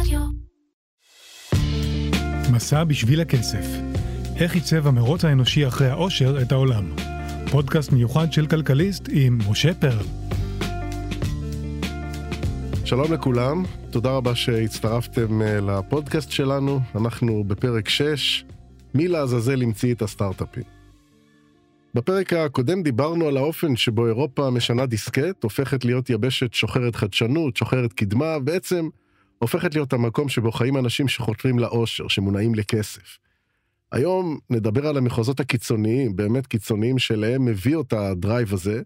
רדיו. מסע בשביל הכסף. איך עיצב המרוץ האנושי אחרי העושר את העולם. פודקאסט מיוחד של כלכליסט עם משה פרל. שלום לכולם, תודה רבה שהצטרפתם אה, לפודקאסט שלנו, אנחנו בפרק 6, מי לעזאזל המציא את הסטארט-אפים. בפרק הקודם דיברנו על האופן שבו אירופה משנה דיסקט, הופכת להיות יבשת שוחרת חדשנות, שוחרת קדמה, בעצם הופכת להיות המקום שבו חיים אנשים שחותרים לאושר, שמונעים לכסף. היום נדבר על המחוזות הקיצוניים, באמת קיצוניים, שלהם מביא אותה הדרייב הזה,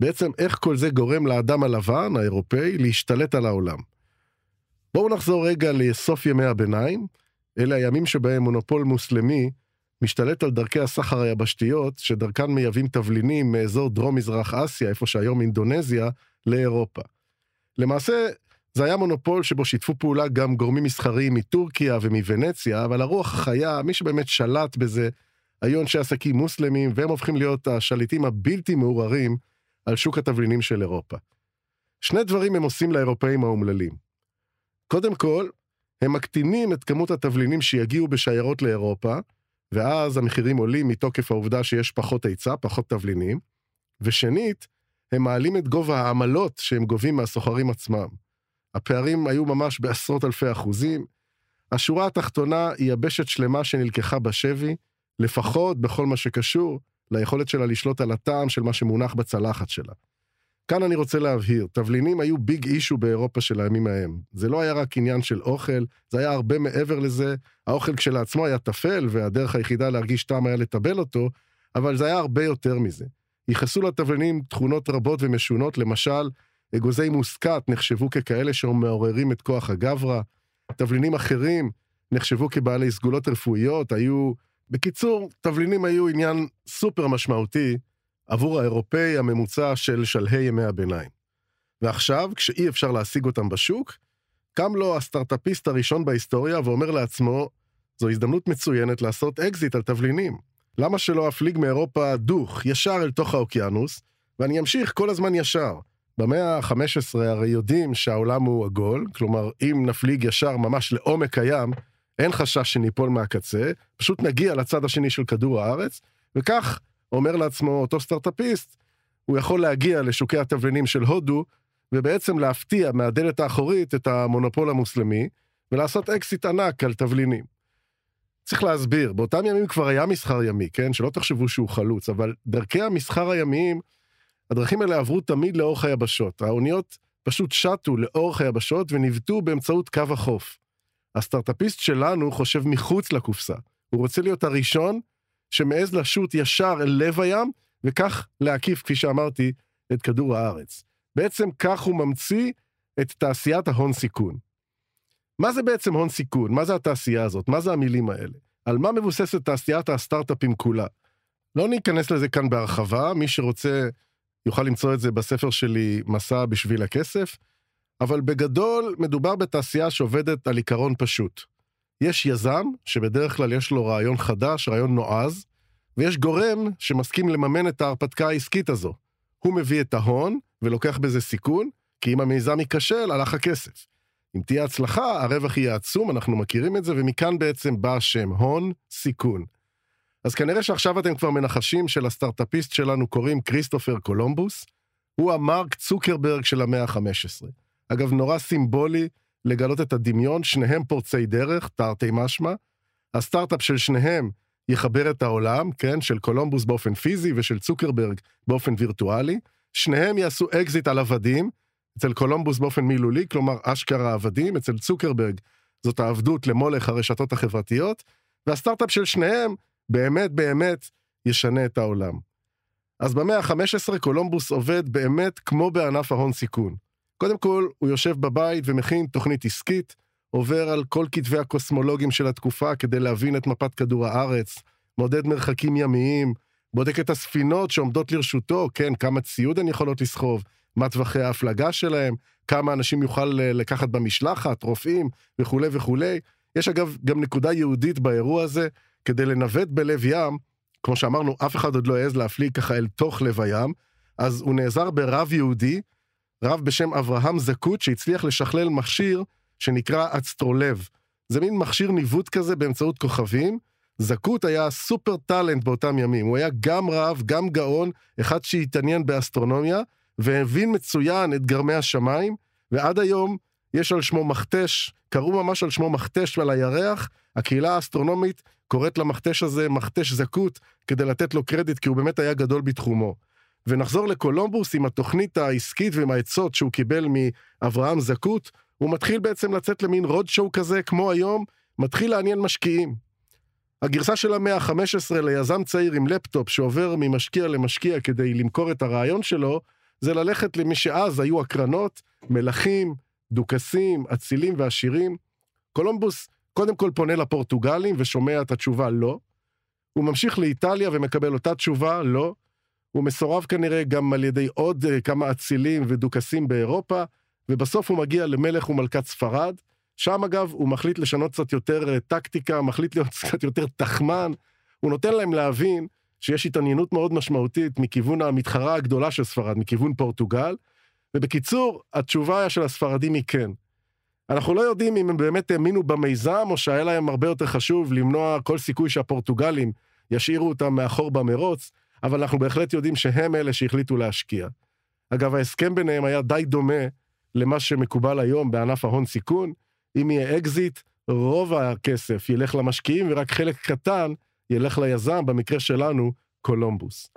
בעצם איך כל זה גורם לאדם הלבן, האירופאי, להשתלט על העולם. בואו נחזור רגע לסוף ימי הביניים, אלה הימים שבהם מונופול מוסלמי משתלט על דרכי הסחר היבשתיות, שדרכן מייבאים תבלינים מאזור דרום-מזרח אסיה, איפה שהיום אינדונזיה, לאירופה. למעשה, זה היה מונופול שבו שיתפו פעולה גם גורמים מסחריים מטורקיה ומוונציה, אבל הרוח החיה, מי שבאמת שלט בזה, היו אנשי עסקים מוסלמים, והם הופכים להיות השליטים הבלתי מעורערים על שוק התבלינים של אירופה. שני דברים הם עושים לאירופאים האומללים. קודם כל, הם מקטינים את כמות התבלינים שיגיעו בשיירות לאירופה, ואז המחירים עולים מתוקף העובדה שיש פחות היצע, פחות תבלינים, ושנית, הם מעלים את גובה העמלות שהם גובים מהסוחרים עצמם. הפערים היו ממש בעשרות אלפי אחוזים. השורה התחתונה היא יבשת שלמה שנלקחה בשבי, לפחות בכל מה שקשור ליכולת שלה לשלוט על הטעם של מה שמונח בצלחת שלה. כאן אני רוצה להבהיר, תבלינים היו ביג אישו באירופה של הימים ההם. זה לא היה רק עניין של אוכל, זה היה הרבה מעבר לזה. האוכל כשלעצמו היה טפל, והדרך היחידה להרגיש טעם היה לטבל אותו, אבל זה היה הרבה יותר מזה. ייחסו לתבלינים תכונות רבות ומשונות, למשל, אגוזי מוסקת נחשבו ככאלה שמעוררים את כוח הגברא, תבלינים אחרים נחשבו כבעלי סגולות רפואיות, היו... בקיצור, תבלינים היו עניין סופר משמעותי עבור האירופאי הממוצע של שלהי ימי הביניים. ועכשיו, כשאי אפשר להשיג אותם בשוק, קם לו הסטארט-אפיסט הראשון בהיסטוריה ואומר לעצמו, זו הזדמנות מצוינת לעשות אקזיט על תבלינים. למה שלא אפליג מאירופה דוך, ישר אל תוך האוקיינוס, ואני אמשיך כל הזמן ישר. במאה ה-15 הרי יודעים שהעולם הוא עגול, כלומר, אם נפליג ישר ממש לעומק הים, אין חשש שניפול מהקצה, פשוט נגיע לצד השני של כדור הארץ, וכך אומר לעצמו אותו סטארט-אפיסט, הוא יכול להגיע לשוקי התבלינים של הודו, ובעצם להפתיע מהדלת האחורית את המונופול המוסלמי, ולעשות אקסיט ענק על תבלינים. צריך להסביר, באותם ימים כבר היה מסחר ימי, כן? שלא תחשבו שהוא חלוץ, אבל דרכי המסחר הימיים, הדרכים האלה עברו תמיד לאורך היבשות. האוניות פשוט שטו לאורך היבשות וניווטו באמצעות קו החוף. הסטארט-אפיסט שלנו חושב מחוץ לקופסה. הוא רוצה להיות הראשון שמעז לשוט ישר אל לב הים, וכך להקיף, כפי שאמרתי, את כדור הארץ. בעצם כך הוא ממציא את תעשיית ההון סיכון. מה זה בעצם הון סיכון? מה זה התעשייה הזאת? מה זה המילים האלה? על מה מבוססת תעשיית הסטארט-אפים כולה? לא ניכנס לזה כאן בהרחבה, מי שרוצה יוכל למצוא את זה בספר שלי, מסע בשביל הכסף, אבל בגדול מדובר בתעשייה שעובדת על עיקרון פשוט. יש יזם, שבדרך כלל יש לו רעיון חדש, רעיון נועז, ויש גורם שמסכים לממן את ההרפתקה העסקית הזו. הוא מביא את ההון ולוקח בזה סיכון, כי אם המיזם ייכשל, הלך הכסף. אם תהיה הצלחה, הרווח יהיה עצום, אנחנו מכירים את זה, ומכאן בעצם בא השם, הון, סיכון. אז כנראה שעכשיו אתם כבר מנחשים שלסטארט-אפיסט שלנו קוראים כריסטופר קולומבוס, הוא המרק צוקרברג של המאה ה-15. אגב, נורא סימבולי לגלות את הדמיון, שניהם פורצי דרך, תרתי משמע. הסטארט-אפ של שניהם יחבר את העולם, כן, של קולומבוס באופן פיזי ושל צוקרברג באופן וירטואלי. שניהם יעשו אקזיט על עבדים, אצל קולומבוס באופן מילולי, כלומר אשכרה עבדים, אצל צוקרברג זאת העבדות למולך הרשתות החברתיות, והסטארט-אפ של שניהם באמת באמת ישנה את העולם. אז במאה ה-15 קולומבוס עובד באמת כמו בענף ההון סיכון. קודם כל, הוא יושב בבית ומכין תוכנית עסקית, עובר על כל כתבי הקוסמולוגים של התקופה כדי להבין את מפת כדור הארץ, מודד מרחקים ימיים, בודק את הספינות שעומדות לרשותו, כן, כמה ציוד הן יכולות לסחוב, מה טווחי ההפלגה שלהם, כמה אנשים יוכל אה, לקחת במשלחת, רופאים וכולי וכולי. יש אגב גם נקודה יהודית באירוע הזה, כדי לנווט בלב ים, כמו שאמרנו, אף אחד עוד לא העז להפליג ככה אל תוך לב הים, אז הוא נעזר ברב יהודי, רב בשם אברהם זקוט, שהצליח לשכלל מכשיר שנקרא אצטרולב. זה מין מכשיר ניווט כזה באמצעות כוכבים. זקוט היה סופר טאלנט באותם ימים, הוא היה גם רב, גם גאון, אחד שהתעניין באסטרונומיה, והבין מצוין את גרמי השמיים, ועד היום יש על שמו מכתש, קראו ממש על שמו מכתש ועל הירח, הקהילה האסטרונומית קוראת למכתש הזה מכתש זקוט, כדי לתת לו קרדיט, כי הוא באמת היה גדול בתחומו. ונחזור לקולומבוס עם התוכנית העסקית ועם העצות שהוא קיבל מאברהם זקוט, הוא מתחיל בעצם לצאת למין road show כזה, כמו היום, מתחיל לעניין משקיעים. הגרסה של המאה ה-15 ליזם צעיר עם לפטופ שעובר ממשקיע למשקיע כדי למכור את הרעיון שלו, זה ללכת למי שאז היו הקרנות, מלכים, דוכסים, אצילים ועשירים. קולומבוס קודם כל פונה לפורטוגלים ושומע את התשובה לא. הוא ממשיך לאיטליה ומקבל אותה תשובה לא. הוא מסורב כנראה גם על ידי עוד uh, כמה אצילים ודוכסים באירופה, ובסוף הוא מגיע למלך ומלכת ספרד. שם אגב הוא מחליט לשנות קצת יותר uh, טקטיקה, מחליט להיות קצת יותר תחמן. הוא נותן להם להבין שיש התעניינות מאוד משמעותית מכיוון המתחרה הגדולה של ספרד, מכיוון פורטוגל. ובקיצור, התשובה של הספרדים היא כן. אנחנו לא יודעים אם הם באמת האמינו במיזם, או שהיה להם הרבה יותר חשוב למנוע כל סיכוי שהפורטוגלים ישאירו אותם מאחור במרוץ, אבל אנחנו בהחלט יודעים שהם אלה שהחליטו להשקיע. אגב, ההסכם ביניהם היה די דומה למה שמקובל היום בענף ההון סיכון. אם יהיה אקזיט, רוב הכסף ילך למשקיעים ורק חלק קטן ילך ליזם, במקרה שלנו, קולומבוס.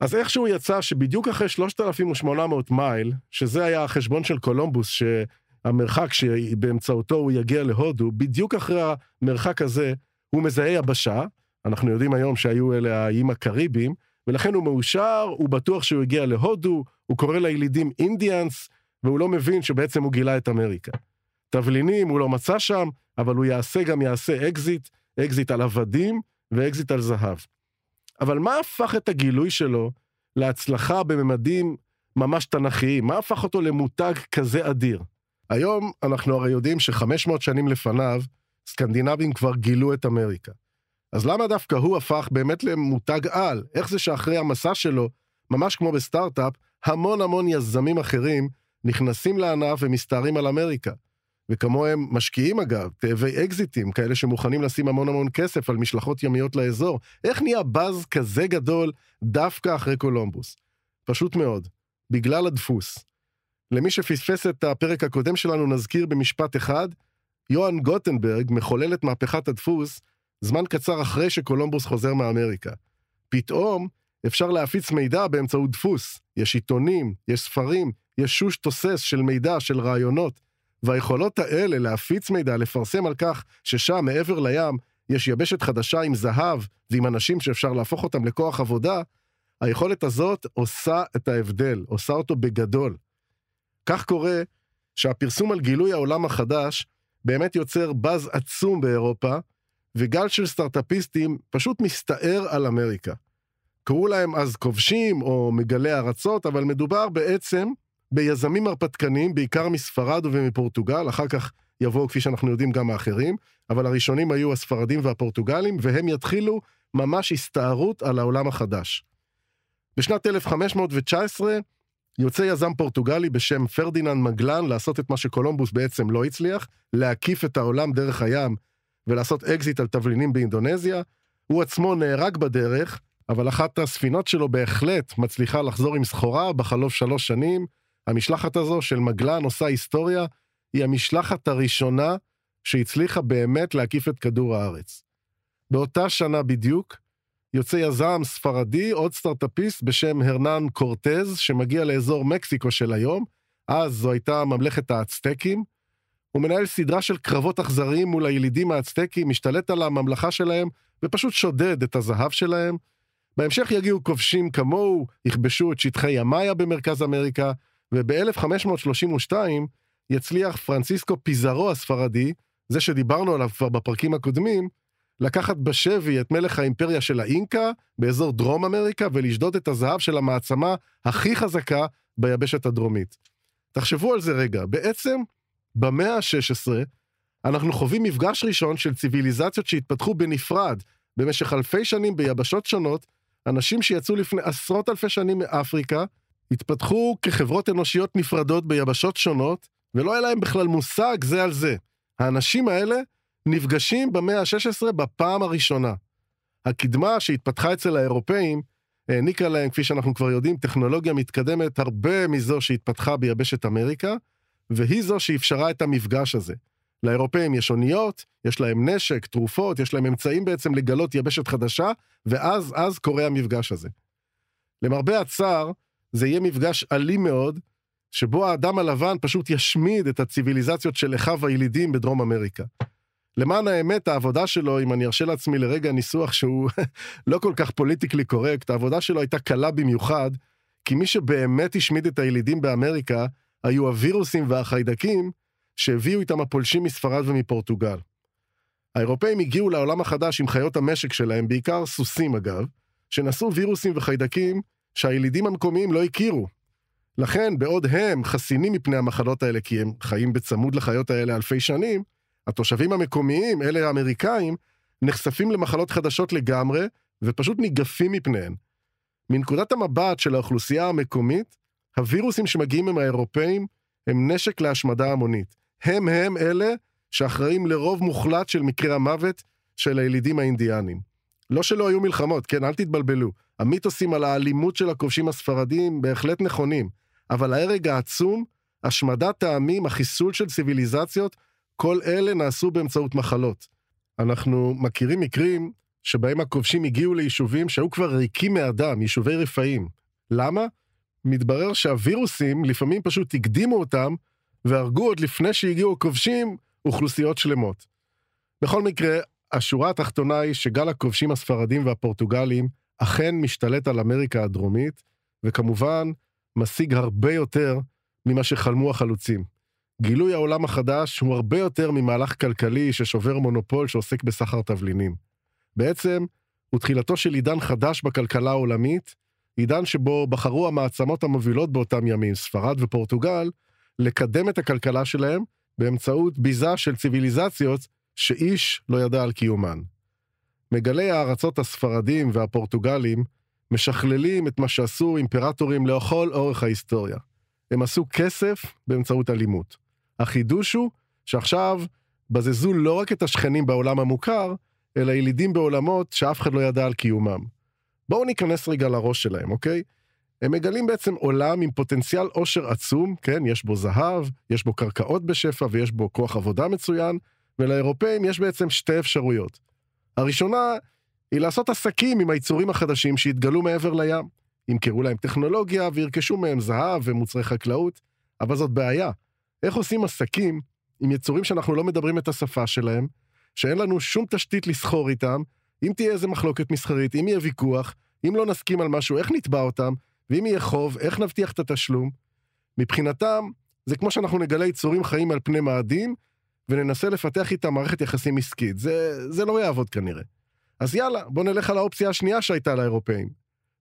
אז איכשהו יצא שבדיוק אחרי 3,800 מייל, שזה היה החשבון של קולומבוס, שהמרחק שבאמצעותו הוא יגיע להודו, בדיוק אחרי המרחק הזה הוא מזהה יבשה, אנחנו יודעים היום שהיו אלה האיים הקריביים, ולכן הוא מאושר, הוא בטוח שהוא הגיע להודו, הוא קורא לילידים Indians, והוא לא מבין שבעצם הוא גילה את אמריקה. תבלינים הוא לא מצא שם, אבל הוא יעשה גם יעשה אקזיט, אקזיט על עבדים ואקזיט על זהב. אבל מה הפך את הגילוי שלו להצלחה בממדים ממש תנכיים? מה הפך אותו למותג כזה אדיר? היום אנחנו הרי יודעים ש-500 שנים לפניו, סקנדינבים כבר גילו את אמריקה. אז למה דווקא הוא הפך באמת למותג על? איך זה שאחרי המסע שלו, ממש כמו בסטארט-אפ, המון המון יזמים אחרים נכנסים לענף ומסתערים על אמריקה? וכמוהם משקיעים אגב, תאבי אקזיטים, כאלה שמוכנים לשים המון המון כסף על משלחות ימיות לאזור. איך נהיה באז כזה גדול דווקא אחרי קולומבוס? פשוט מאוד, בגלל הדפוס. למי שפספס את הפרק הקודם שלנו נזכיר במשפט אחד, יוהאן גוטנברג מחולל את מהפכת הדפוס זמן קצר אחרי שקולומבוס חוזר מאמריקה. פתאום אפשר להפיץ מידע באמצעות דפוס. יש עיתונים, יש ספרים, יש שוש תוסס של מידע, של רעיונות. והיכולות האלה להפיץ מידע, לפרסם על כך ששם, מעבר לים, יש יבשת חדשה עם זהב ועם אנשים שאפשר להפוך אותם לכוח עבודה, היכולת הזאת עושה את ההבדל, עושה אותו בגדול. כך קורה שהפרסום על גילוי העולם החדש באמת יוצר באז עצום באירופה, וגל של סטארטאפיסטים פשוט מסתער על אמריקה. קראו להם אז כובשים או מגלי ארצות, אבל מדובר בעצם ביזמים הרפתקניים, בעיקר מספרד ומפורטוגל, אחר כך יבואו, כפי שאנחנו יודעים, גם האחרים, אבל הראשונים היו הספרדים והפורטוגלים, והם יתחילו ממש הסתערות על העולם החדש. בשנת 1519 יוצא יזם פורטוגלי בשם פרדיננד מגלן לעשות את מה שקולומבוס בעצם לא הצליח, להקיף את העולם דרך הים ולעשות אקזיט על תבלינים באינדונזיה. הוא עצמו נהרג בדרך, אבל אחת הספינות שלו בהחלט מצליחה לחזור עם סחורה בחלוף שלוש שנים, המשלחת הזו של מגלן עושה היסטוריה, היא המשלחת הראשונה שהצליחה באמת להקיף את כדור הארץ. באותה שנה בדיוק, יוצא יזם ספרדי, עוד סטארטאפיסט בשם הרנן קורטז, שמגיע לאזור מקסיקו של היום, אז זו הייתה ממלכת האצטקים. הוא מנהל סדרה של קרבות אכזריים מול הילידים האצטקים, משתלט על הממלכה שלהם, ופשוט שודד את הזהב שלהם. בהמשך יגיעו כובשים כמוהו, יכבשו את שטחי ימאיה במרכז אמריקה, וב-1532 יצליח פרנסיסקו פיזרו הספרדי, זה שדיברנו עליו כבר בפרקים הקודמים, לקחת בשבי את מלך האימפריה של האינקה באזור דרום אמריקה ולשדוד את הזהב של המעצמה הכי חזקה ביבשת הדרומית. תחשבו על זה רגע, בעצם במאה ה-16 אנחנו חווים מפגש ראשון של ציוויליזציות שהתפתחו בנפרד במשך אלפי שנים ביבשות שונות, אנשים שיצאו לפני עשרות אלפי שנים מאפריקה, התפתחו כחברות אנושיות נפרדות ביבשות שונות, ולא היה להם בכלל מושג זה על זה. האנשים האלה נפגשים במאה ה-16 בפעם הראשונה. הקדמה שהתפתחה אצל האירופאים העניקה להם, כפי שאנחנו כבר יודעים, טכנולוגיה מתקדמת הרבה מזו שהתפתחה ביבשת אמריקה, והיא זו שאפשרה את המפגש הזה. לאירופאים יש אוניות, יש להם נשק, תרופות, יש להם אמצעים בעצם לגלות יבשת חדשה, ואז, אז קורה המפגש הזה. למרבה הצער, זה יהיה מפגש אלים מאוד, שבו האדם הלבן פשוט ישמיד את הציוויליזציות של אחיו הילידים בדרום אמריקה. למען האמת, העבודה שלו, אם אני ארשה לעצמי לרגע ניסוח שהוא לא כל כך פוליטיקלי קורקט, העבודה שלו הייתה קלה במיוחד, כי מי שבאמת השמיד את הילידים באמריקה, היו הווירוסים והחיידקים שהביאו איתם הפולשים מספרד ומפורטוגל. האירופאים הגיעו לעולם החדש עם חיות המשק שלהם, בעיקר סוסים אגב, שנשאו וירוסים וחיידקים שהילידים המקומיים לא הכירו. לכן, בעוד הם חסינים מפני המחלות האלה כי הם חיים בצמוד לחיות האלה אלפי שנים, התושבים המקומיים, אלה האמריקאים, נחשפים למחלות חדשות לגמרי, ופשוט ניגפים מפניהן. מנקודת המבט של האוכלוסייה המקומית, הווירוסים שמגיעים עם האירופאים הם נשק להשמדה המונית. הם הם אלה שאחראים לרוב מוחלט של מקרי המוות של הילידים האינדיאנים. לא שלא היו מלחמות, כן, אל תתבלבלו. המיתוסים על האלימות של הכובשים הספרדים בהחלט נכונים, אבל ההרג העצום, השמדת העמים, החיסול של ציוויליזציות, כל אלה נעשו באמצעות מחלות. אנחנו מכירים מקרים שבהם הכובשים הגיעו ליישובים שהיו כבר ריקים מאדם, יישובי רפאים. למה? מתברר שהווירוסים לפעמים פשוט הקדימו אותם והרגו עוד לפני שהגיעו הכובשים אוכלוסיות שלמות. בכל מקרה, השורה התחתונה היא שגל הכובשים הספרדים והפורטוגלים אכן משתלט על אמריקה הדרומית, וכמובן משיג הרבה יותר ממה שחלמו החלוצים. גילוי העולם החדש הוא הרבה יותר ממהלך כלכלי ששובר מונופול שעוסק בסחר תבלינים. בעצם, הוא תחילתו של עידן חדש בכלכלה העולמית, עידן שבו בחרו המעצמות המובילות באותם ימים, ספרד ופורטוגל, לקדם את הכלכלה שלהם באמצעות ביזה של ציוויליזציות שאיש לא ידע על קיומן. מגלי הארצות הספרדים והפורטוגלים משכללים את מה שעשו אימפרטורים לכל אורך ההיסטוריה. הם עשו כסף באמצעות אלימות. החידוש הוא שעכשיו בזזו לא רק את השכנים בעולם המוכר, אלא ילידים בעולמות שאף אחד לא ידע על קיומם. בואו ניכנס רגע לראש שלהם, אוקיי? הם מגלים בעצם עולם עם פוטנציאל עושר עצום, כן? יש בו זהב, יש בו קרקעות בשפע ויש בו כוח עבודה מצוין, ולאירופאים יש בעצם שתי אפשרויות. הראשונה היא לעשות עסקים עם היצורים החדשים שהתגלו מעבר לים. ימכרו להם טכנולוגיה וירכשו מהם זהב ומוצרי חקלאות, אבל זאת בעיה. איך עושים עסקים עם יצורים שאנחנו לא מדברים את השפה שלהם, שאין לנו שום תשתית לסחור איתם, אם תהיה איזה מחלוקת מסחרית, אם יהיה ויכוח, אם לא נסכים על משהו, איך נתבע אותם, ואם יהיה חוב, איך נבטיח את התשלום? מבחינתם, זה כמו שאנחנו נגלה יצורים חיים על פני מאדים, וננסה לפתח איתם מערכת יחסים עסקית. זה, זה לא יעבוד כנראה. אז יאללה, בוא נלך על האופציה השנייה שהייתה לאירופאים.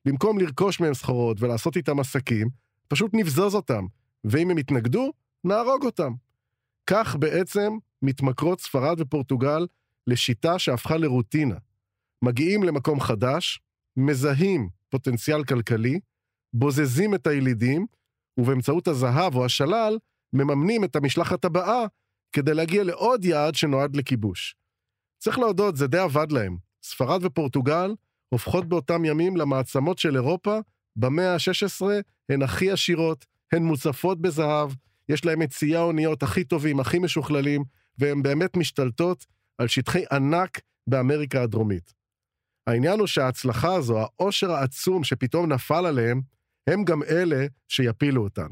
במקום לרכוש מהם סחורות ולעשות איתם עסקים, פשוט נבזוז אותם, ואם הם יתנגדו, נהרוג אותם. כך בעצם מתמכרות ספרד ופורטוגל לשיטה שהפכה לרוטינה. מגיעים למקום חדש, מזהים פוטנציאל כלכלי, בוזזים את הילידים, ובאמצעות הזהב או השלל, מממנים את המשלחת הבאה כדי להגיע לעוד יעד שנועד לכיבוש. צריך להודות, זה די עבד להם. ספרד ופורטוגל הופכות באותם ימים למעצמות של אירופה, במאה ה-16 הן הכי עשירות, הן מוצפות בזהב, יש להם את ציי האוניות הכי טובים, הכי משוכללים, והן באמת משתלטות על שטחי ענק באמריקה הדרומית. העניין הוא שההצלחה הזו, העושר העצום שפתאום נפל עליהם, הם גם אלה שיפילו אותן.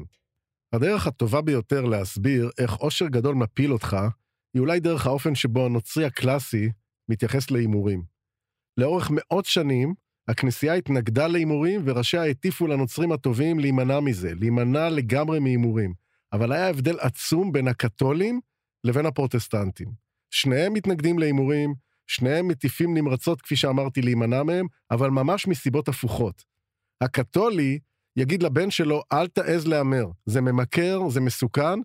הדרך הטובה ביותר להסביר איך עושר גדול מפיל אותך, היא אולי דרך האופן שבו הנוצרי הקלאסי מתייחס להימורים. לאורך מאות שנים, הכנסייה התנגדה להימורים וראשיה הטיפו לנוצרים הטובים להימנע מזה, להימנע לגמרי מהימורים. אבל היה הבדל עצום בין הקתולים לבין הפרוטסטנטים. שניהם מתנגדים להימורים, שניהם מטיפים נמרצות, כפי שאמרתי, להימנע מהם, אבל ממש מסיבות הפוכות. הקתולי יגיד לבן שלו, אל תעז להמר, זה ממכר, זה מסוכן,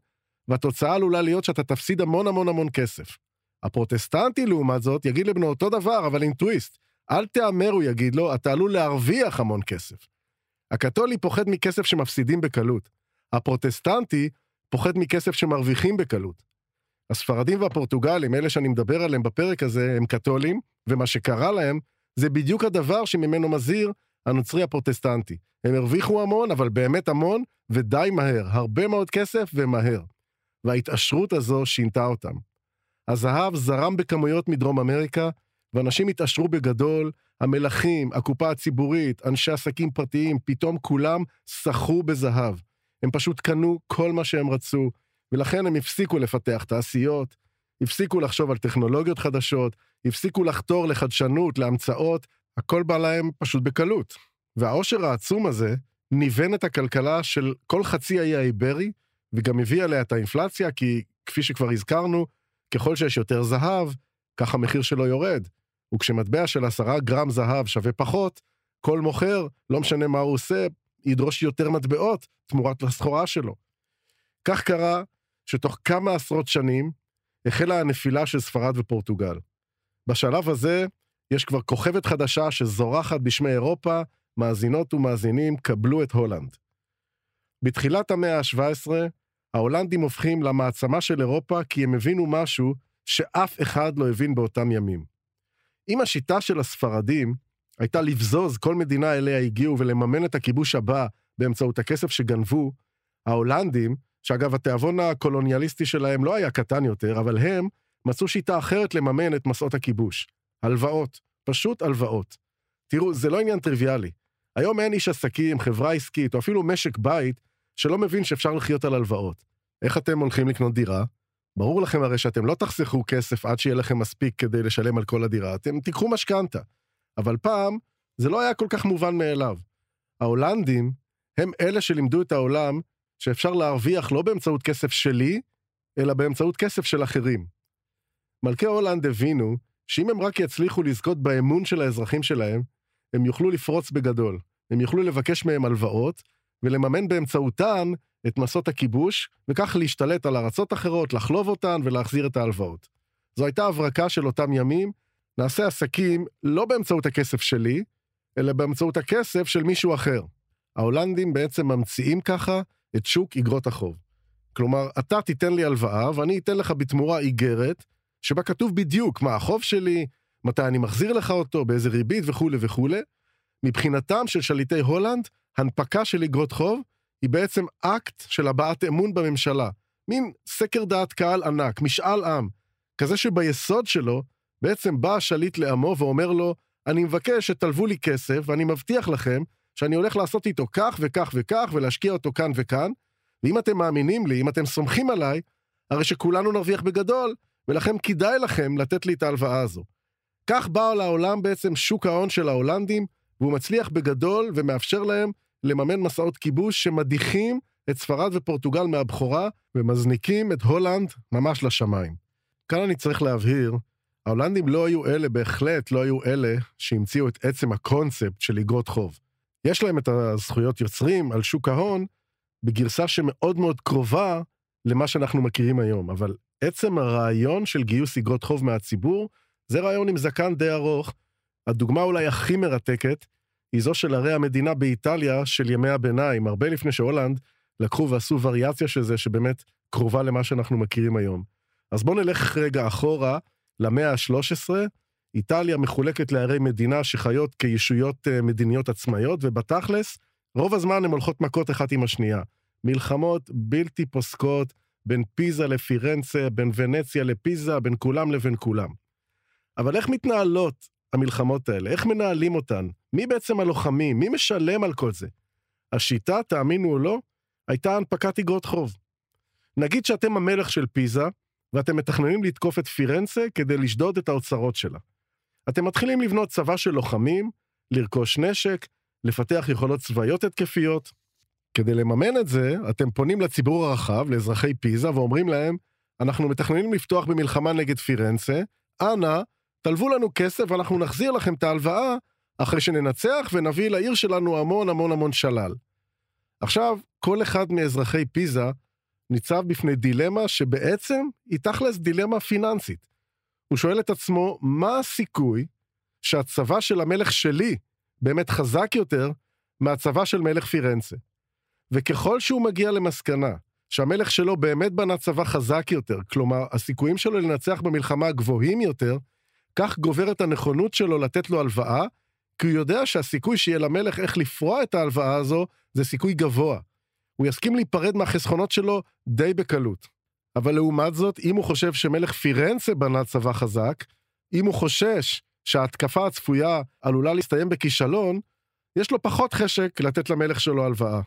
והתוצאה עלולה להיות שאתה תפסיד המון המון המון כסף. הפרוטסטנטי, לעומת זאת, יגיד לבנו אותו דבר, אבל עם טוויסט. אל תהמר, הוא יגיד לו, אתה עלול להרוויח המון כסף. הקתולי פוחד מכסף שמפסידים בקלות. הפרוטסטנטי פוחד מכסף שמרוויחים בקלות. הספרדים והפורטוגלים, אלה שאני מדבר עליהם בפרק הזה, הם קתולים, ומה שקרה להם זה בדיוק הדבר שממנו מזהיר הנוצרי הפרוטסטנטי. הם הרוויחו המון, אבל באמת המון, ודי מהר. הרבה מאוד כסף ומהר. וההתעשרות הזו שינתה אותם. הזהב זרם בכמויות מדרום אמריקה, ואנשים התעשרו בגדול, המלכים, הקופה הציבורית, אנשי עסקים פרטיים, פתאום כולם שחו בזהב. הם פשוט קנו כל מה שהם רצו, ולכן הם הפסיקו לפתח תעשיות, הפסיקו לחשוב על טכנולוגיות חדשות, הפסיקו לחתור לחדשנות, להמצאות, הכל בא להם פשוט בקלות. והעושר העצום הזה ניוון את הכלכלה של כל חצי האי האיברי, וגם הביא עליה את האינפלציה, כי כפי שכבר הזכרנו, ככל שיש יותר זהב, כך המחיר שלו יורד. וכשמטבע של עשרה גרם זהב שווה פחות, כל מוכר, לא משנה מה הוא עושה, ידרוש יותר מטבעות תמורת הסחורה שלו. כך קרה שתוך כמה עשרות שנים החלה הנפילה של ספרד ופורטוגל. בשלב הזה יש כבר כוכבת חדשה שזורחת בשמי אירופה, מאזינות ומאזינים, קבלו את הולנד. בתחילת המאה ה-17, ההולנדים הופכים למעצמה של אירופה כי הם הבינו משהו שאף אחד לא הבין באותם ימים. אם השיטה של הספרדים הייתה לבזוז כל מדינה אליה הגיעו ולממן את הכיבוש הבא באמצעות הכסף שגנבו, ההולנדים, שאגב התיאבון הקולוניאליסטי שלהם לא היה קטן יותר, אבל הם מצאו שיטה אחרת לממן את מסעות הכיבוש. הלוואות, פשוט הלוואות. תראו, זה לא עניין טריוויאלי. היום אין איש עסקים, חברה עסקית, או אפילו משק בית, שלא מבין שאפשר לחיות על הלוואות. איך אתם הולכים לקנות דירה? ברור לכם הרי שאתם לא תחסכו כסף עד שיהיה לכם מספיק כדי לשלם על כל הדירה, אתם תיקחו משכנתה. אבל פעם, זה לא היה כל כך מובן מאליו. ההולנדים הם אלה שלימדו את העולם שאפשר להרוויח לא באמצעות כסף שלי, אלא באמצעות כסף של אחרים. מלכי הולנד הבינו שאם הם רק יצליחו לזכות באמון של האזרחים שלהם, הם יוכלו לפרוץ בגדול. הם יוכלו לבקש מהם הלוואות, ולממן באמצעותן את מסעות הכיבוש, וכך להשתלט על ארצות אחרות, לחלוב אותן ולהחזיר את ההלוואות. זו הייתה הברקה של אותם ימים, נעשה עסקים לא באמצעות הכסף שלי, אלא באמצעות הכסף של מישהו אחר. ההולנדים בעצם ממציאים ככה את שוק איגרות החוב. כלומר, אתה תיתן לי הלוואה ואני אתן לך בתמורה איגרת, שבה כתוב בדיוק מה החוב שלי, מתי אני מחזיר לך אותו, באיזה ריבית וכולי וכולי. מבחינתם של שליטי הולנד, הנפקה של איגרות חוב היא בעצם אקט של הבעת אמון בממשלה. מין סקר דעת קהל ענק, משאל עם, כזה שביסוד שלו בעצם בא השליט לעמו ואומר לו, אני מבקש שתלוו לי כסף, ואני מבטיח לכם שאני הולך לעשות איתו כך וכך וכך, ולהשקיע אותו כאן וכאן, ואם אתם מאמינים לי, אם אתם סומכים עליי, הרי שכולנו נרוויח בגדול, ולכן כדאי לכם לתת לי את ההלוואה הזו. כך בא לעולם בעצם שוק ההון של ההולנדים, והוא מצליח בגדול ומאפשר להם לממן מסעות כיבוש שמדיחים את ספרד ופורטוגל מהבכורה ומזניקים את הולנד ממש לשמיים. כאן אני צריך להבהיר, ההולנדים לא היו אלה, בהחלט לא היו אלה שהמציאו את עצם הקונספט של אגרות חוב. יש להם את הזכויות יוצרים על שוק ההון בגרסה שמאוד מאוד קרובה למה שאנחנו מכירים היום, אבל עצם הרעיון של גיוס אגרות חוב מהציבור, זה רעיון עם זקן די ארוך. הדוגמה אולי הכי מרתקת היא זו של ערי המדינה באיטליה של ימי הביניים, הרבה לפני שהולנד לקחו ועשו וריאציה של זה שבאמת קרובה למה שאנחנו מכירים היום. אז בואו נלך רגע אחורה למאה ה-13, איטליה מחולקת לערי מדינה שחיות כישויות אה, מדיניות עצמאיות, ובתכלס, רוב הזמן הן הולכות מכות אחת עם השנייה. מלחמות בלתי פוסקות בין פיזה לפירנצה, בין ונציה לפיזה, בין כולם לבין כולם. אבל איך מתנהלות המלחמות האלה? איך מנהלים אותן? מי בעצם הלוחמים? מי משלם על כל זה? השיטה, תאמינו או לא, הייתה הנפקת אגרות חוב. נגיד שאתם המלך של פיזה, ואתם מתכננים לתקוף את פירנצה כדי לשדוד את האוצרות שלה. אתם מתחילים לבנות צבא של לוחמים, לרכוש נשק, לפתח יכולות צבאיות התקפיות. כדי לממן את זה, אתם פונים לציבור הרחב, לאזרחי פיזה, ואומרים להם, אנחנו מתכננים לפתוח במלחמה נגד פירנצה, אנא, תלוו לנו כסף ואנחנו נחזיר לכם את ההלוואה אחרי שננצח ונביא לעיר שלנו המון המון המון שלל. עכשיו, כל אחד מאזרחי פיזה ניצב בפני דילמה שבעצם היא תכלס דילמה פיננסית. הוא שואל את עצמו, מה הסיכוי שהצבא של המלך שלי באמת חזק יותר מהצבא של מלך פירנצה? וככל שהוא מגיע למסקנה שהמלך שלו באמת בנה צבא חזק יותר, כלומר, הסיכויים שלו לנצח במלחמה גבוהים יותר, כך גוברת הנכונות שלו לתת לו הלוואה, כי הוא יודע שהסיכוי שיהיה למלך איך לפרוע את ההלוואה הזו, זה סיכוי גבוה. הוא יסכים להיפרד מהחסכונות שלו די בקלות. אבל לעומת זאת, אם הוא חושב שמלך פירנצה בנה צבא חזק, אם הוא חושש שההתקפה הצפויה עלולה להסתיים בכישלון, יש לו פחות חשק לתת למלך שלו הלוואה.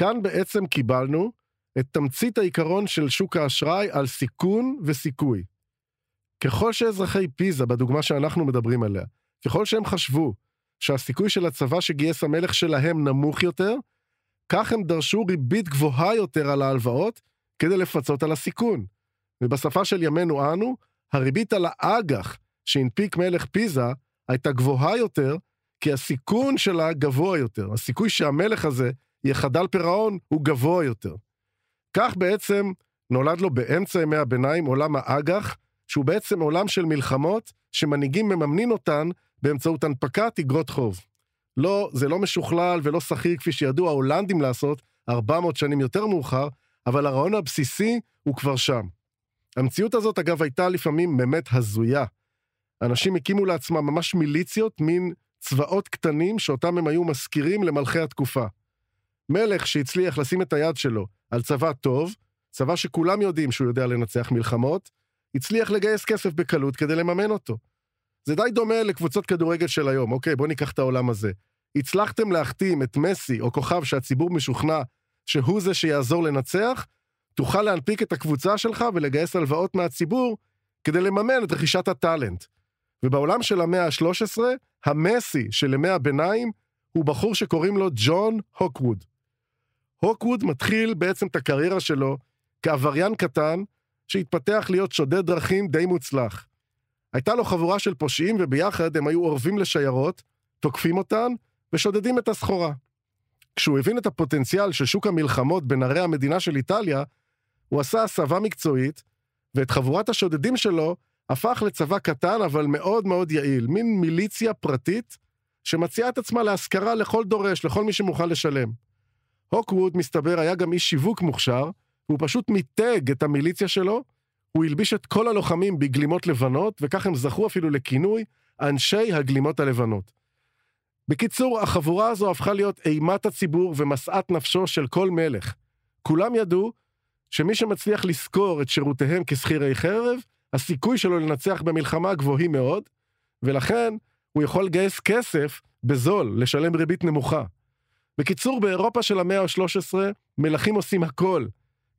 כאן בעצם קיבלנו את תמצית העיקרון של שוק האשראי על סיכון וסיכוי. ככל שאזרחי פיזה, בדוגמה שאנחנו מדברים עליה, ככל שהם חשבו שהסיכוי של הצבא שגייס המלך שלהם נמוך יותר, כך הם דרשו ריבית גבוהה יותר על ההלוואות כדי לפצות על הסיכון. ובשפה של ימינו אנו, הריבית על האג"ח שהנפיק מלך פיזה הייתה גבוהה יותר, כי הסיכון שלה גבוה יותר. הסיכוי שהמלך הזה יחדל פירעון הוא גבוה יותר. כך בעצם נולד לו באמצע ימי הביניים עולם האג"ח, שהוא בעצם עולם של מלחמות שמנהיגים מממנים אותן באמצעות הנפקת אגרות חוב. לא, זה לא משוכלל ולא שכיר כפי שידעו ההולנדים לעשות 400 שנים יותר מאוחר, אבל הרעיון הבסיסי הוא כבר שם. המציאות הזאת, אגב, הייתה לפעמים באמת הזויה. אנשים הקימו לעצמם ממש מיליציות, מין צבאות קטנים שאותם הם היו מזכירים למלכי התקופה. מלך שהצליח לשים את היד שלו על צבא טוב, צבא שכולם יודעים שהוא יודע לנצח מלחמות, הצליח לגייס כסף בקלות כדי לממן אותו. זה די דומה לקבוצות כדורגל של היום, אוקיי, בואו ניקח את העולם הזה. הצלחתם להחתים את מסי או כוכב שהציבור משוכנע שהוא זה שיעזור לנצח, תוכל להנפיק את הקבוצה שלך ולגייס הלוואות מהציבור כדי לממן את רכישת הטאלנט. ובעולם של המאה ה-13, המסי של ימי הביניים הוא בחור שקוראים לו ג'ון הוקווד. הוקווד מתחיל בעצם את הקריירה שלו כעבריין קטן שהתפתח להיות שודד דרכים די מוצלח. הייתה לו חבורה של פושעים וביחד הם היו אורבים לשיירות, תוקפים אותן ושודדים את הסחורה. כשהוא הבין את הפוטנציאל של שוק המלחמות בין ערי המדינה של איטליה, הוא עשה הסבה מקצועית, ואת חבורת השודדים שלו הפך לצבא קטן אבל מאוד מאוד יעיל, מין מיליציה פרטית שמציעה את עצמה להשכרה לכל דורש, לכל מי שמוכן לשלם. הוקווד, מסתבר, היה גם איש שיווק מוכשר, והוא פשוט מיתג את המיליציה שלו, הוא הלביש את כל הלוחמים בגלימות לבנות, וכך הם זכו אפילו לכינוי אנשי הגלימות הלבנות. בקיצור, החבורה הזו הפכה להיות אימת הציבור ומשאת נפשו של כל מלך. כולם ידעו שמי שמצליח לשכור את שירותיהם כשכירי חרב, הסיכוי שלו לנצח במלחמה גבוהים מאוד, ולכן הוא יכול לגייס כסף בזול, לשלם ריבית נמוכה. בקיצור, באירופה של המאה ה-13, מלכים עושים הכל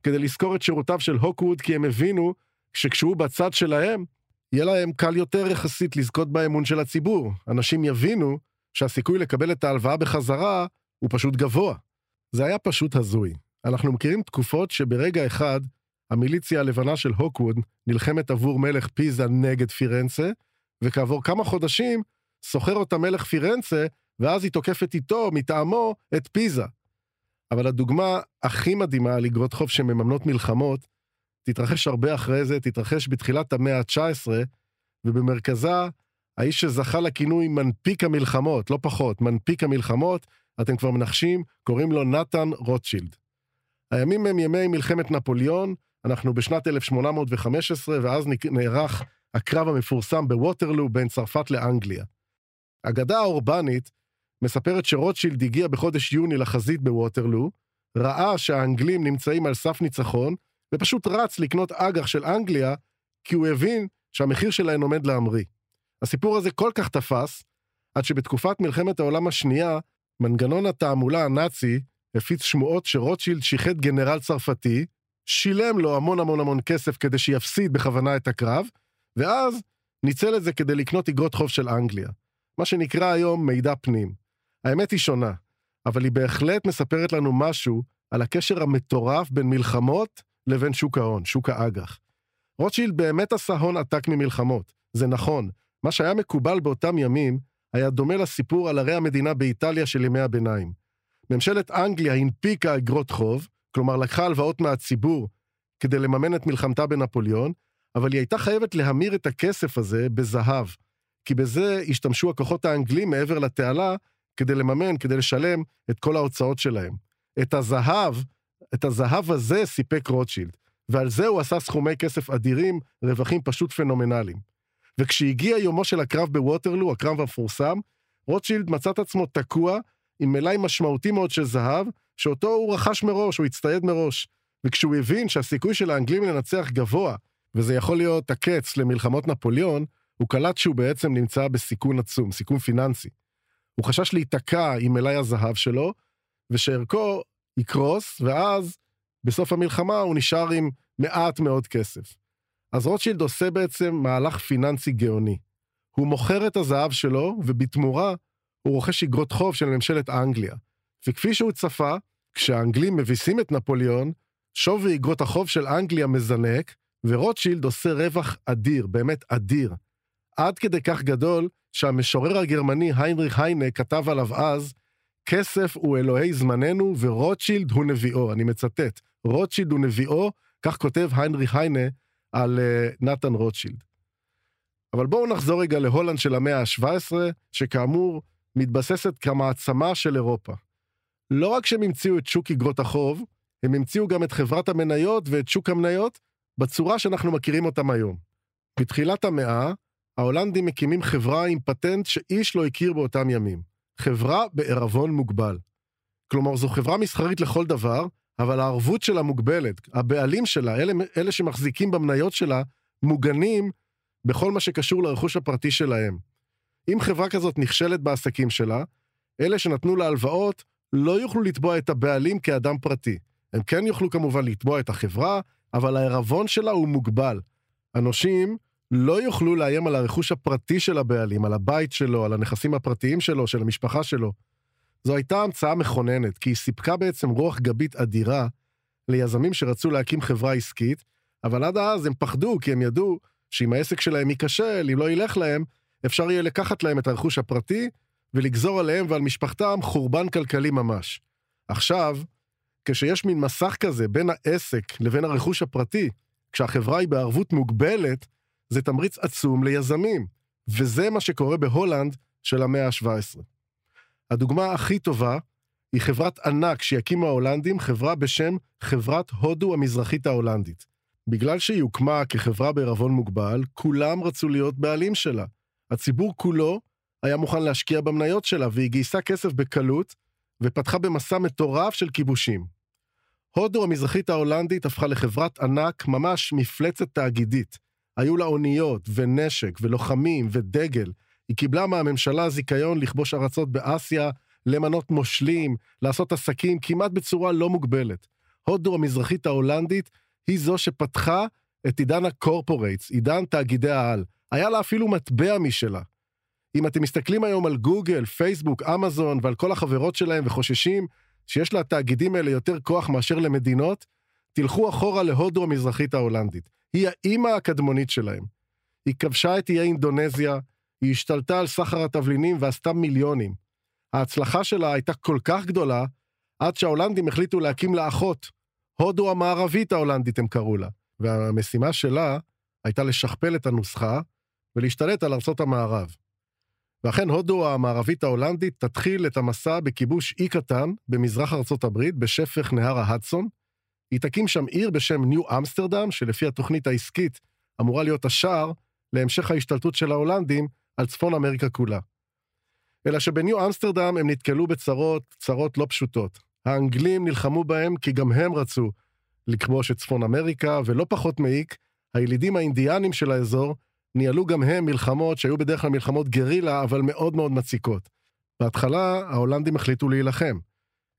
כדי לשכור את שירותיו של הוקווד, כי הם הבינו שכשהוא בצד שלהם, יהיה להם קל יותר יחסית לזכות באמון של הציבור. אנשים יבינו שהסיכוי לקבל את ההלוואה בחזרה הוא פשוט גבוה. זה היה פשוט הזוי. אנחנו מכירים תקופות שברגע אחד המיליציה הלבנה של הוקווד נלחמת עבור מלך פיזה נגד פירנצה, וכעבור כמה חודשים סוחר אותה מלך פירנצה, ואז היא תוקפת איתו, מטעמו, את פיזה. אבל הדוגמה הכי מדהימה על אגרות חוב שמממנות מלחמות, תתרחש הרבה אחרי זה, תתרחש בתחילת המאה ה-19, ובמרכזה, האיש שזכה לכינוי מנפיק המלחמות, לא פחות, מנפיק המלחמות, אתם כבר מנחשים, קוראים לו נתן רוטשילד. הימים הם ימי מלחמת נפוליאון, אנחנו בשנת 1815, ואז נערך הקרב המפורסם בווטרלו בין צרפת לאנגליה. אגדה האורבנית מספרת שרוטשילד הגיע בחודש יוני לחזית בווטרלו, ראה שהאנגלים נמצאים על סף ניצחון, ופשוט רץ לקנות אג"ח של אנגליה, כי הוא הבין שהמחיר שלהן עומד להמריא. הסיפור הזה כל כך תפס, עד שבתקופת מלחמת העולם השנייה, מנגנון התעמולה הנאצי הפיץ שמועות שרוטשילד שיחד גנרל צרפתי, שילם לו המון המון המון כסף כדי שיפסיד בכוונה את הקרב, ואז ניצל את זה כדי לקנות אגרות חוב של אנגליה. מה שנקרא היום מידע פנים. האמת היא שונה, אבל היא בהחלט מספרת לנו משהו על הקשר המטורף בין מלחמות לבין שוק ההון, שוק האג"ח. רוטשילד באמת עשה הון עתק ממלחמות, זה נכון. מה שהיה מקובל באותם ימים היה דומה לסיפור על ערי המדינה באיטליה של ימי הביניים. ממשלת אנגליה הנפיקה אגרות חוב, כלומר לקחה הלוואות מהציבור כדי לממן את מלחמתה בנפוליאון, אבל היא הייתה חייבת להמיר את הכסף הזה בזהב, כי בזה השתמשו הכוחות האנגלים מעבר לתעלה כדי לממן, כדי לשלם את כל ההוצאות שלהם. את הזהב את הזהב הזה סיפק רוטשילד, ועל זה הוא עשה סכומי כסף אדירים, רווחים פשוט פנומנליים. וכשהגיע יומו של הקרב בווטרלו, הקרב המפורסם, רוטשילד מצא את עצמו תקוע עם מלאי משמעותי מאוד של זהב, שאותו הוא רכש מראש, הוא הצטייד מראש. וכשהוא הבין שהסיכוי של האנגלים לנצח גבוה, וזה יכול להיות הקץ למלחמות נפוליאון, הוא קלט שהוא בעצם נמצא בסיכון עצום, סיכון פיננסי. הוא חשש להיתקע עם מלאי הזהב שלו, ושערכו יקרוס, ואז בסוף המלחמה הוא נשאר עם מעט מאוד כסף. אז רוטשילד עושה בעצם מהלך פיננסי גאוני. הוא מוכר את הזהב שלו, ובתמורה הוא רוכש אגרות חוב של ממשלת אנגליה. וכפי שהוא צפה, כשהאנגלים מביסים את נפוליאון, שווי אגרות החוב של אנגליה מזנק, ורוטשילד עושה רווח אדיר, באמת אדיר. עד כדי כך גדול, שהמשורר הגרמני היינריך היינה כתב עליו אז, כסף הוא אלוהי זמננו ורוטשילד הוא נביאו. אני מצטט, רוטשילד הוא נביאו, כך כותב היינריך היינה על uh, נתן רוטשילד. אבל בואו נחזור רגע להולנד של המאה ה-17, שכאמור מתבססת כמעצמה של אירופה. לא רק שהם המציאו את שוק אגרות החוב, הם המציאו גם את חברת המניות ואת שוק המניות בצורה שאנחנו מכירים אותם היום. בתחילת המאה, ההולנדים מקימים חברה עם פטנט שאיש לא הכיר באותם ימים. חברה בעירבון מוגבל. כלומר, זו חברה מסחרית לכל דבר, אבל הערבות שלה מוגבלת. הבעלים שלה, אלה, אלה שמחזיקים במניות שלה, מוגנים בכל מה שקשור לרכוש הפרטי שלהם. אם חברה כזאת נכשלת בעסקים שלה, אלה שנתנו לה הלוואות לא יוכלו לתבוע את הבעלים כאדם פרטי. הם כן יוכלו כמובן לתבוע את החברה, אבל העירבון שלה הוא מוגבל. הנושים לא יוכלו לאיים על הרכוש הפרטי של הבעלים, על הבית שלו, על הנכסים הפרטיים שלו, של המשפחה שלו. זו הייתה המצאה מכוננת, כי היא סיפקה בעצם רוח גבית אדירה ליזמים שרצו להקים חברה עסקית, אבל עד אז הם פחדו, כי הם ידעו שאם העסק שלהם ייכשל, אם לא ילך להם, אפשר יהיה לקחת להם את הרכוש הפרטי ולגזור עליהם ועל משפחתם חורבן כלכלי ממש. עכשיו, כשיש מין מסך כזה בין העסק לבין הרכוש הפרטי, כשהחברה היא בערבות מוגבלת, זה תמריץ עצום ליזמים, וזה מה שקורה בהולנד של המאה ה-17. הדוגמה הכי טובה היא חברת ענק שיקימו ההולנדים, חברה בשם חברת הודו המזרחית ההולנדית. בגלל שהיא הוקמה כחברה בערבון מוגבל, כולם רצו להיות בעלים שלה. הציבור כולו היה מוכן להשקיע במניות שלה, והיא גייסה כסף בקלות, ופתחה במסע מטורף של כיבושים. הודו המזרחית ההולנדית הפכה לחברת ענק, ממש מפלצת תאגידית. היו לה אוניות, ונשק, ולוחמים, ודגל. היא קיבלה מהממשלה זיכיון לכבוש ארצות באסיה, למנות מושלים, לעשות עסקים כמעט בצורה לא מוגבלת. הודו המזרחית ההולנדית היא זו שפתחה את עידן הקורפורייטס, עידן תאגידי העל. היה לה אפילו מטבע משלה. אם אתם מסתכלים היום על גוגל, פייסבוק, אמזון ועל כל החברות שלהם וחוששים שיש לתאגידים האלה יותר כוח מאשר למדינות, תלכו אחורה להודו המזרחית ההולנדית. היא האימא הקדמונית שלהם. היא כבשה את איי אינדונזיה, היא השתלטה על סחר התבלינים ועשתה מיליונים. ההצלחה שלה הייתה כל כך גדולה, עד שההולנדים החליטו להקים לה אחות. הודו המערבית ההולנדית הם קראו לה. והמשימה שלה הייתה לשכפל את הנוסחה ולהשתלט על ארצות המערב. ואכן הודו המערבית ההולנדית תתחיל את המסע בכיבוש אי קטן במזרח ארצות הברית, בשפך נהר ההדסון. היא תקים שם עיר בשם ניו אמסטרדם, שלפי התוכנית העסקית אמורה להיות השער להמשך ההשתלטות של ההולנדים על צפון אמריקה כולה. אלא שבניו אמסטרדם הם נתקלו בצרות, צרות לא פשוטות. האנגלים נלחמו בהם כי גם הם רצו לכבוש את צפון אמריקה, ולא פחות מעיק, הילידים האינדיאנים של האזור ניהלו גם הם מלחמות שהיו בדרך כלל מלחמות גרילה, אבל מאוד מאוד מציקות. בהתחלה ההולנדים החליטו להילחם.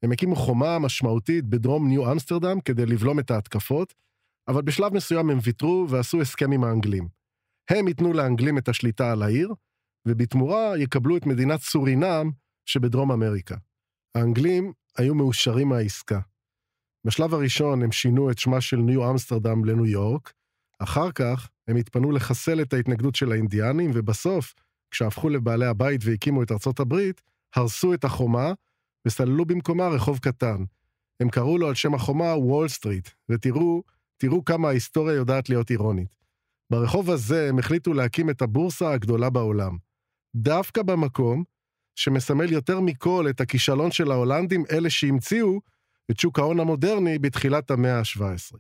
הם הקימו חומה משמעותית בדרום ניו אמסטרדם כדי לבלום את ההתקפות, אבל בשלב מסוים הם ויתרו ועשו הסכם עם האנגלים. הם ייתנו לאנגלים את השליטה על העיר, ובתמורה יקבלו את מדינת סורינם שבדרום אמריקה. האנגלים היו מאושרים מהעסקה. בשלב הראשון הם שינו את שמה של ניו אמסטרדם לניו יורק, אחר כך הם התפנו לחסל את ההתנגדות של האינדיאנים, ובסוף, כשהפכו לבעלי הבית והקימו את ארצות הברית, הרסו את החומה וסללו במקומה רחוב קטן. הם קראו לו על שם החומה וול סטריט, ותראו, תראו כמה ההיסטוריה יודעת להיות אירונית. ברחוב הזה הם החליטו להקים את הבורסה הגדולה בעולם. דווקא במקום שמסמל יותר מכל את הכישלון של ההולנדים, אלה שהמציאו את שוק ההון המודרני בתחילת המאה ה-17.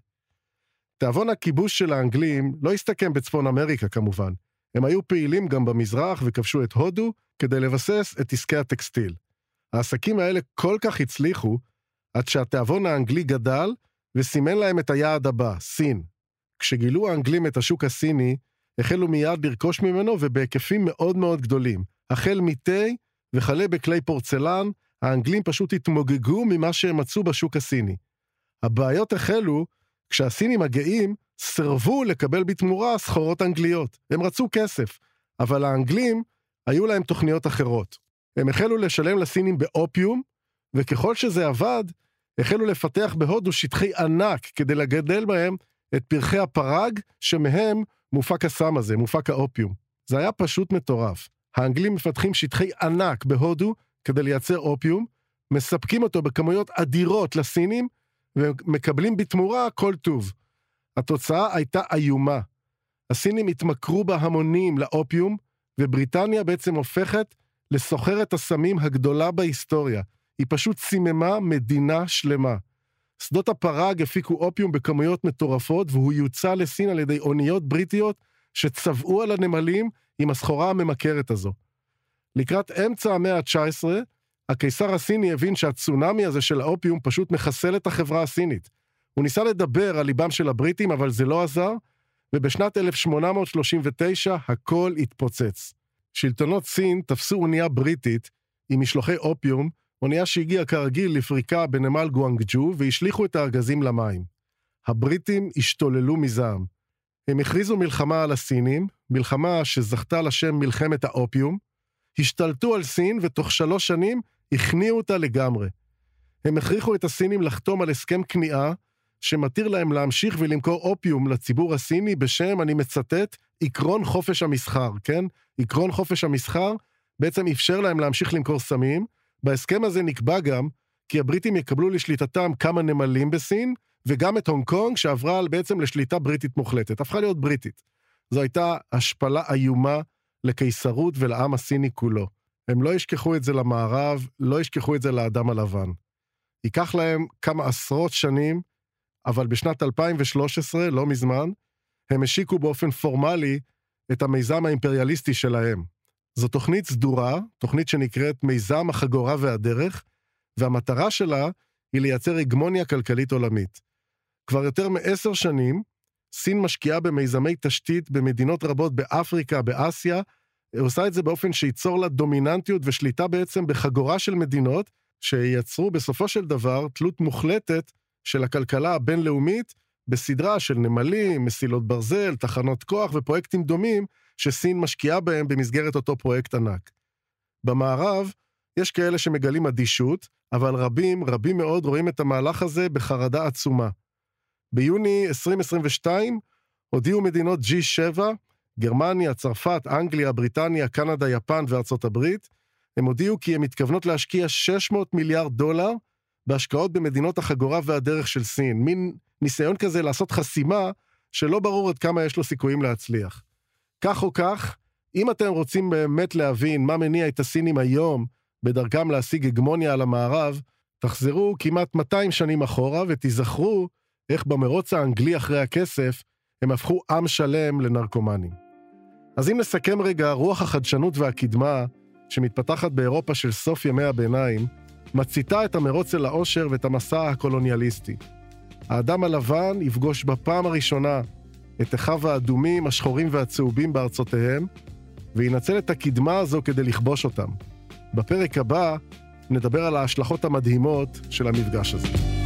תיאבון הכיבוש של האנגלים לא הסתכם בצפון אמריקה כמובן. הם היו פעילים גם במזרח וכבשו את הודו כדי לבסס את עסקי הטקסטיל. העסקים האלה כל כך הצליחו, עד שהתיאבון האנגלי גדל וסימן להם את היעד הבא, סין. כשגילו האנגלים את השוק הסיני, החלו מיד לרכוש ממנו ובהיקפים מאוד מאוד גדולים. החל מתה וכלה בכלי פורצלן, האנגלים פשוט התמוגגו ממה שהם מצאו בשוק הסיני. הבעיות החלו כשהסינים הגאים סירבו לקבל בתמורה סחורות אנגליות. הם רצו כסף, אבל האנגלים, היו להם תוכניות אחרות. הם החלו לשלם לסינים באופיום, וככל שזה עבד, החלו לפתח בהודו שטחי ענק כדי לגדל בהם את פרחי הפרג, שמהם מופק הסם הזה, מופק האופיום. זה היה פשוט מטורף. האנגלים מפתחים שטחי ענק בהודו כדי לייצר אופיום, מספקים אותו בכמויות אדירות לסינים, ומקבלים בתמורה כל טוב. התוצאה הייתה איומה. הסינים התמכרו בהמונים לאופיום, ובריטניה בעצם הופכת לסוחרת הסמים הגדולה בהיסטוריה. היא פשוט סיממה מדינה שלמה. שדות הפרג הפיקו אופיום בכמויות מטורפות, והוא יוצא לסין על ידי אוניות בריטיות שצבעו על הנמלים עם הסחורה הממכרת הזו. לקראת אמצע המאה ה-19, הקיסר הסיני הבין שהצונאמי הזה של האופיום פשוט מחסל את החברה הסינית. הוא ניסה לדבר על ליבם של הבריטים, אבל זה לא עזר, ובשנת 1839 הכל התפוצץ. שלטונות סין תפסו אונייה בריטית עם משלוחי אופיום, אונייה שהגיעה כרגיל לפריקה בנמל גואנגג'ו, והשליכו את הארגזים למים. הבריטים השתוללו מזעם. הם הכריזו מלחמה על הסינים, מלחמה שזכתה לשם מלחמת האופיום, השתלטו על סין ותוך שלוש שנים הכניעו אותה לגמרי. הם הכריחו את הסינים לחתום על הסכם כניעה שמתיר להם להמשיך ולמכור אופיום לציבור הסיני בשם, אני מצטט, עקרון חופש המסחר, כן? עקרון חופש המסחר בעצם אפשר להם להמשיך למכור סמים. בהסכם הזה נקבע גם כי הבריטים יקבלו לשליטתם כמה נמלים בסין, וגם את הונג קונג, שעברה בעצם לשליטה בריטית מוחלטת, הפכה להיות בריטית. זו הייתה השפלה איומה לקיסרות ולעם הסיני כולו. הם לא ישכחו את זה למערב, לא ישכחו את זה לאדם הלבן. ייקח להם כמה עשרות שנים, אבל בשנת 2013, לא מזמן, הם השיקו באופן פורמלי את המיזם האימפריאליסטי שלהם. זו תוכנית סדורה, תוכנית שנקראת מיזם החגורה והדרך, והמטרה שלה היא לייצר הגמוניה כלכלית עולמית. כבר יותר מעשר שנים, סין משקיעה במיזמי תשתית במדינות רבות באפריקה, באסיה, היא עושה את זה באופן שייצור לה דומיננטיות ושליטה בעצם בחגורה של מדינות, שייצרו בסופו של דבר תלות מוחלטת של הכלכלה הבינלאומית בסדרה של נמלים, מסילות ברזל, תחנות כוח ופרויקטים דומים שסין משקיעה בהם במסגרת אותו פרויקט ענק. במערב, יש כאלה שמגלים אדישות, אבל רבים, רבים מאוד רואים את המהלך הזה בחרדה עצומה. ביוני 2022 הודיעו מדינות G7, גרמניה, צרפת, אנגליה, בריטניה, קנדה, יפן וארצות הברית, הם הודיעו כי הן מתכוונות להשקיע 600 מיליארד דולר בהשקעות במדינות החגורה והדרך של סין. מין ניסיון כזה לעשות חסימה שלא ברור עד כמה יש לו סיכויים להצליח. כך או כך, אם אתם רוצים באמת להבין מה מניע את הסינים היום בדרכם להשיג הגמוניה על המערב, תחזרו כמעט 200 שנים אחורה ותיזכרו איך במרוץ האנגלי אחרי הכסף הם הפכו עם שלם לנרקומנים. אז אם נסכם רגע, רוח החדשנות והקדמה שמתפתחת באירופה של סוף ימי הביניים, מציתה את המרוץ אל העושר ואת המסע הקולוניאליסטי. האדם הלבן יפגוש בפעם הראשונה את אחיו האדומים, השחורים והצהובים בארצותיהם, וינצל את הקדמה הזו כדי לכבוש אותם. בפרק הבא נדבר על ההשלכות המדהימות של המפגש הזה.